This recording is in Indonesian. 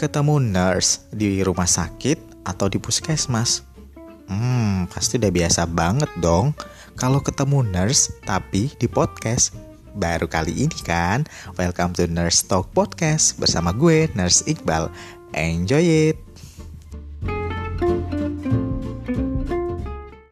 Ketemu nurse di rumah sakit atau di puskesmas? Hmm, pasti udah biasa banget dong kalau ketemu nurse tapi di podcast. Baru kali ini kan, welcome to Nurse Talk Podcast bersama gue, Nurse Iqbal. Enjoy it!